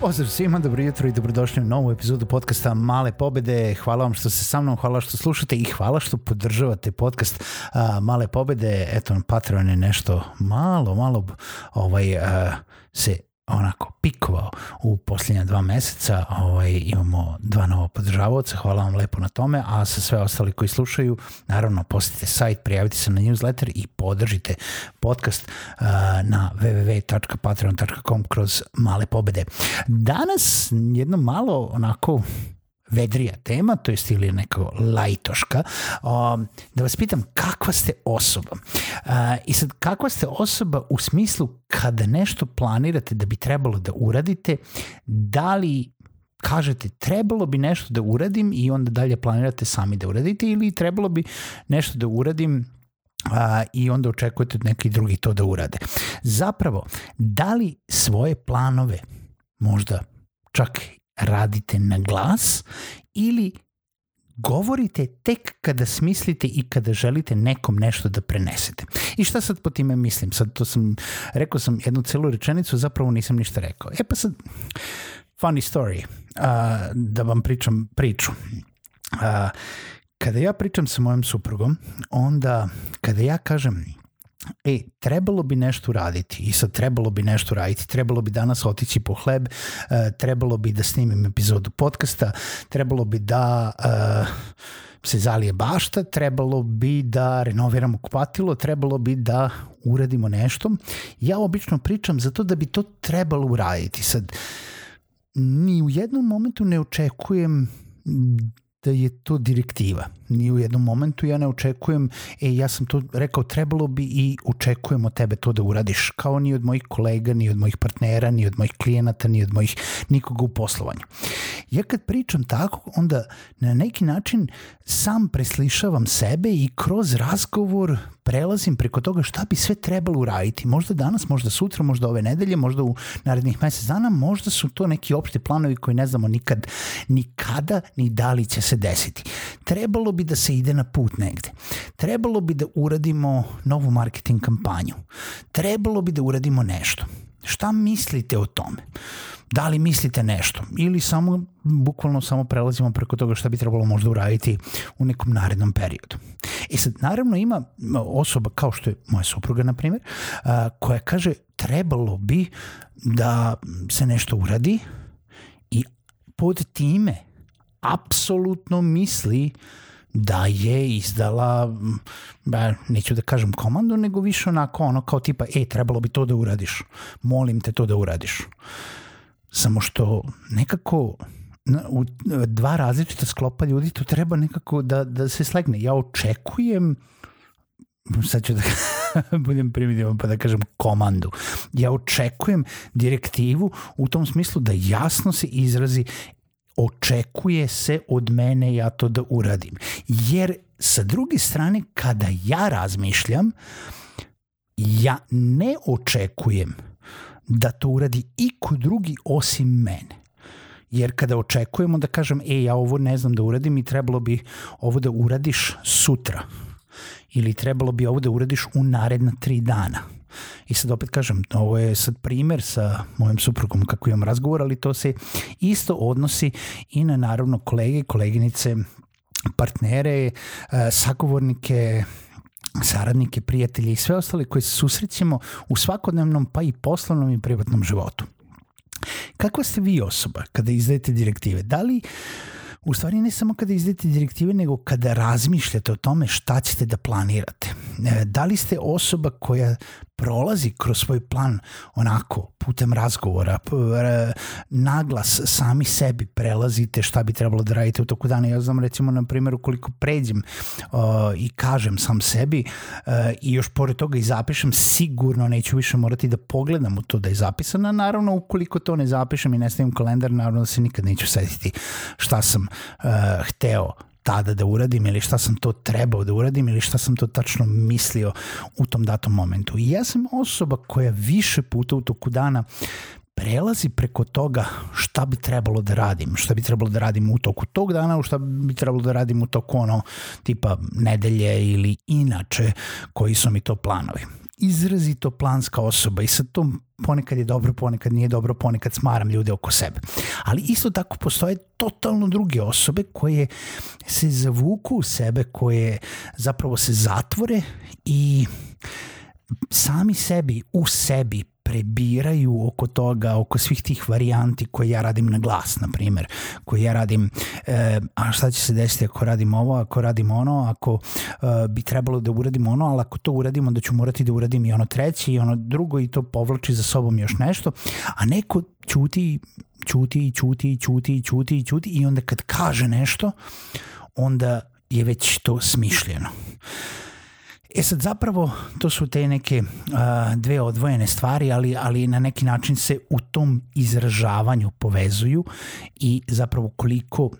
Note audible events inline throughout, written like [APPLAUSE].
Pozdrav svima, dobro jutro i dobrodošli u novu epizodu podcasta Male pobede. Hvala vam što ste sa mnom, hvala što slušate i hvala što podržavate podcast uh, Male pobede. Eto, Patreon je nešto malo, malo ovaj, uh, se onako pikovao u posljednja dva meseca. Ovaj, imamo dva nova podržavaoca, hvala vam lepo na tome, a sa sve ostali koji slušaju, naravno posjetite sajt, prijavite se na newsletter i podržite podcast uh, na www.patreon.com kroz male pobede. Danas jedno malo onako vedrija tema, to jest ili neko lajtoška, um, da vas pitam kakva ste osoba. Uh, I sad, kakva ste osoba u smislu kada nešto planirate da bi trebalo da uradite, da li kažete trebalo bi nešto da uradim i onda dalje planirate sami da uradite ili trebalo bi nešto da uradim a, i onda očekujete od neki drugi to da urade. Zapravo, da li svoje planove možda čak radite na glas ili govorite tek kada smislite i kada želite nekom nešto da prenesete. I šta sad po time mislim? Sad to sam, rekao sam jednu celu rečenicu, zapravo nisam ništa rekao. E pa sad, funny story, uh, da vam pričam priču. Uh, kada ja pričam sa mojom suprugom, onda kada ja kažem e, trebalo bi nešto raditi i sad trebalo bi nešto raditi, trebalo bi danas otići po hleb, uh, trebalo bi da snimim epizodu podcasta, trebalo bi da uh, se zalije bašta, trebalo bi da renoviramo kupatilo, trebalo bi da uradimo nešto. Ja obično pričam zato da bi to trebalo uraditi. Sad, ni u jednom momentu ne očekujem da je to direktiva. Ni u jednom momentu ja ne očekujem, e, ja sam to rekao, trebalo bi i očekujem od tebe to da uradiš, kao ni od mojih kolega, ni od mojih partnera, ni od mojih klijenata, ni od mojih nikoga u poslovanju. Ja kad pričam tako, onda na neki način sam preslišavam sebe i kroz razgovor prelazim preko toga šta bi sve trebalo uraditi. Možda danas, možda sutra, možda ove nedelje, možda u narednih mesec dana, možda su to neki opšti planovi koji ne znamo nikad, ni kada, ni da li će se desiti. Trebalo bi da se ide na put negde. Trebalo bi da uradimo novu marketing kampanju. Trebalo bi da uradimo nešto. Šta mislite o tome? Da li mislite nešto? Ili samo, bukvalno samo prelazimo preko toga šta bi trebalo možda uraditi u nekom narednom periodu. I sad, naravno ima osoba kao što je moja supruga, na primjer, koja kaže trebalo bi da se nešto uradi i pod time apsolutno misli da je izdala, ba, neću da kažem komandu, nego više onako ono kao tipa, e, trebalo bi to da uradiš, molim te to da uradiš. Samo što nekako u dva različita sklopa ljudi to treba nekako da, da se slegne. Ja očekujem sad ću da [LAUGHS] budem primitivan pa da kažem komandu. Ja očekujem direktivu u tom smislu da jasno se izrazi očekuje se od mene ja to da uradim. Jer sa druge strane kada ja razmišljam ja ne očekujem da to uradi iko drugi osim mene. Jer kada očekujemo da kažem, e, ja ovo ne znam da uradim i trebalo bi ovo da uradiš sutra. Ili trebalo bi ovo da uradiš u naredna tri dana. I sad opet kažem, ovo je sad primer sa mojim suprugom kako imam razgovor, ali to se isto odnosi i na naravno kolege, koleginice, partnere, e, sagovornike, saradnike, prijatelje i sve ostale koje se susrećemo u svakodnevnom pa i poslovnom i privatnom životu. Kakva ste vi osoba kada izdajete direktive? Da li u stvari ne samo kada izdajete direktive, nego kada razmišljate o tome šta ćete da planirate. Da li ste osoba koja prolazi kroz svoj plan onako putem razgovora, naglas sami sebi prelazite šta bi trebalo da radite u toku dana. Ja znam recimo na primjer ukoliko pređem uh, i kažem sam sebi uh, i još pored toga i zapišem, sigurno neću više morati da pogledam u to da je zapisano. Naravno ukoliko to ne zapišem i ne stavim kalendar, naravno da se nikad neću setiti šta sam uh, hteo tada da uradim ili šta sam to trebao da uradim ili šta sam to tačno mislio u tom datom momentu. I ja sam osoba koja više puta u toku dana prelazi preko toga šta bi trebalo da radim, šta bi trebalo da radim u toku tog dana, šta bi trebalo da radim u toku ono tipa nedelje ili inače koji su mi to planovi izrazito planska osoba i sa tom ponekad je dobro, ponekad nije dobro, ponekad smaram ljude oko sebe. Ali isto tako postoje totalno druge osobe koje se zavuku u sebe, koje zapravo se zatvore i sami sebi, u sebi prebiraju oko toga, oko svih tih varijanti koje ja radim na glas, na primjer, koje ja radim, e, a šta će se desiti ako radim ovo, ako radim ono, ako e, bi trebalo da uradim ono, ali ako to uradimo, da ću morati da uradim i ono treći i ono drugo i to povlači za sobom još nešto, a neko ćuti, ćuti, ćuti, ćuti, ćuti, ćuti i onda kad kaže nešto, onda je već to smišljeno. E sad zapravo to su te neke uh, dve odvojene stvari, ali, ali na neki način se u tom izražavanju povezuju i zapravo koliko uh,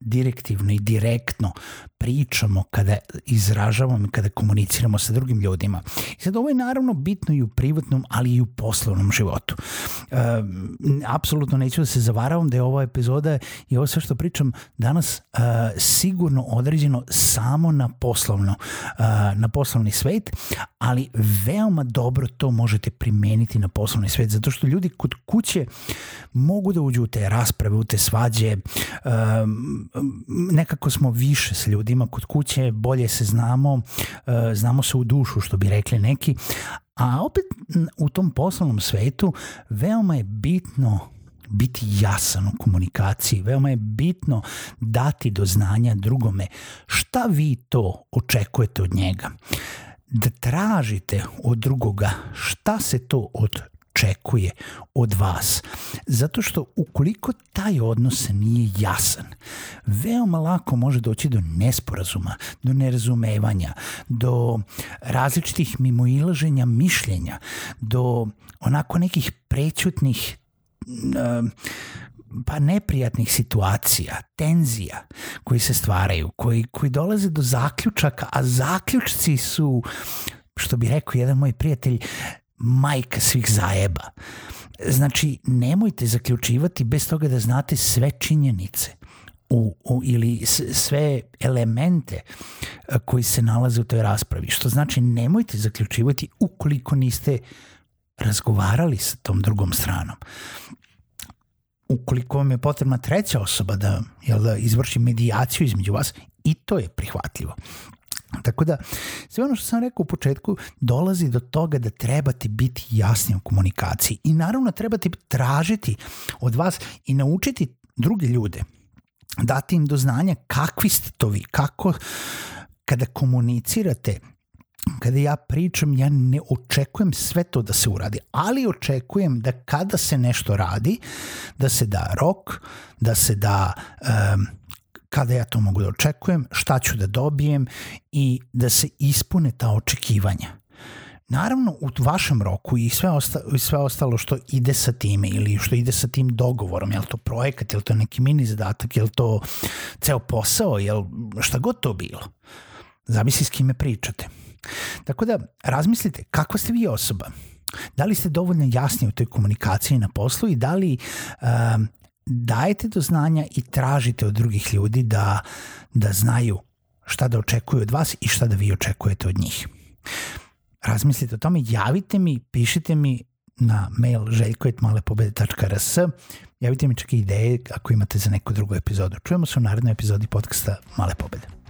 direktivno i direktno pričamo, kada izražavamo i kada komuniciramo sa drugim ljudima. I sad ovo je naravno bitno i u privatnom, ali i u poslovnom životu. Apsolutno neću da se zavaravam da je ova epizoda i ovo sve što pričam danas e, sigurno određeno samo na poslovno, e, na poslovni svet, ali veoma dobro to možete primeniti na poslovni svet, zato što ljudi kod kuće mogu da uđu u te rasprave, u te svađe, nekako smo više ljudima ljudima kod kuće, bolje se znamo, e, znamo se u dušu što bi rekli neki, a opet u tom poslovnom svetu veoma je bitno biti jasan u komunikaciji, veoma je bitno dati do znanja drugome. Šta vi to očekujete od njega? Da tražite od drugoga šta se to od očekuje od vas. Zato što ukoliko taj odnos nije jasan, veoma lako može doći do nesporazuma, do nerazumevanja, do različitih mimoilaženja mišljenja, do onako nekih prećutnih pa neprijatnih situacija, tenzija koji se stvaraju, koji, koji dolaze do zaključaka, a zaključci su što bi rekao jedan moj prijatelj, majka svih zajeba. Znači, nemojte zaključivati bez toga da znate sve činjenice u, u, ili sve elemente koji se nalaze u toj raspravi. Što znači, nemojte zaključivati ukoliko niste razgovarali sa tom drugom stranom. Ukoliko vam je potrebna treća osoba da, jel, da izvrši medijaciju između vas, i to je prihvatljivo. Tako da, sve ono što sam rekao u početku dolazi do toga da trebate biti jasni u komunikaciji. I naravno trebate tražiti od vas i naučiti druge ljude, dati im do znanja kakvi ste to vi, kako kada komunicirate kada ja pričam, ja ne očekujem sve to da se uradi, ali očekujem da kada se nešto radi, da se da rok, da se da um, kada ja to mogu da očekujem, šta ću da dobijem i da se ispune ta očekivanja. Naravno, u vašem roku i sve, osta, i sve ostalo što ide sa time ili što ide sa tim dogovorom, je li to projekat, je li to neki mini zadatak, je li to ceo posao, je li šta god to bilo. Zavisi s kime pričate. Tako da, razmislite kakva ste vi osoba. Da li ste dovoljno jasni u toj komunikaciji na poslu i da li um, dajete do znanja i tražite od drugih ljudi da, da znaju šta da očekuju od vas i šta da vi očekujete od njih. Razmislite o tome, javite mi, pišite mi na mail željko.malepobede.rs javite mi čak i ideje ako imate za neku drugu epizodu. Čujemo se u narednoj epizodi podcasta Male pobede.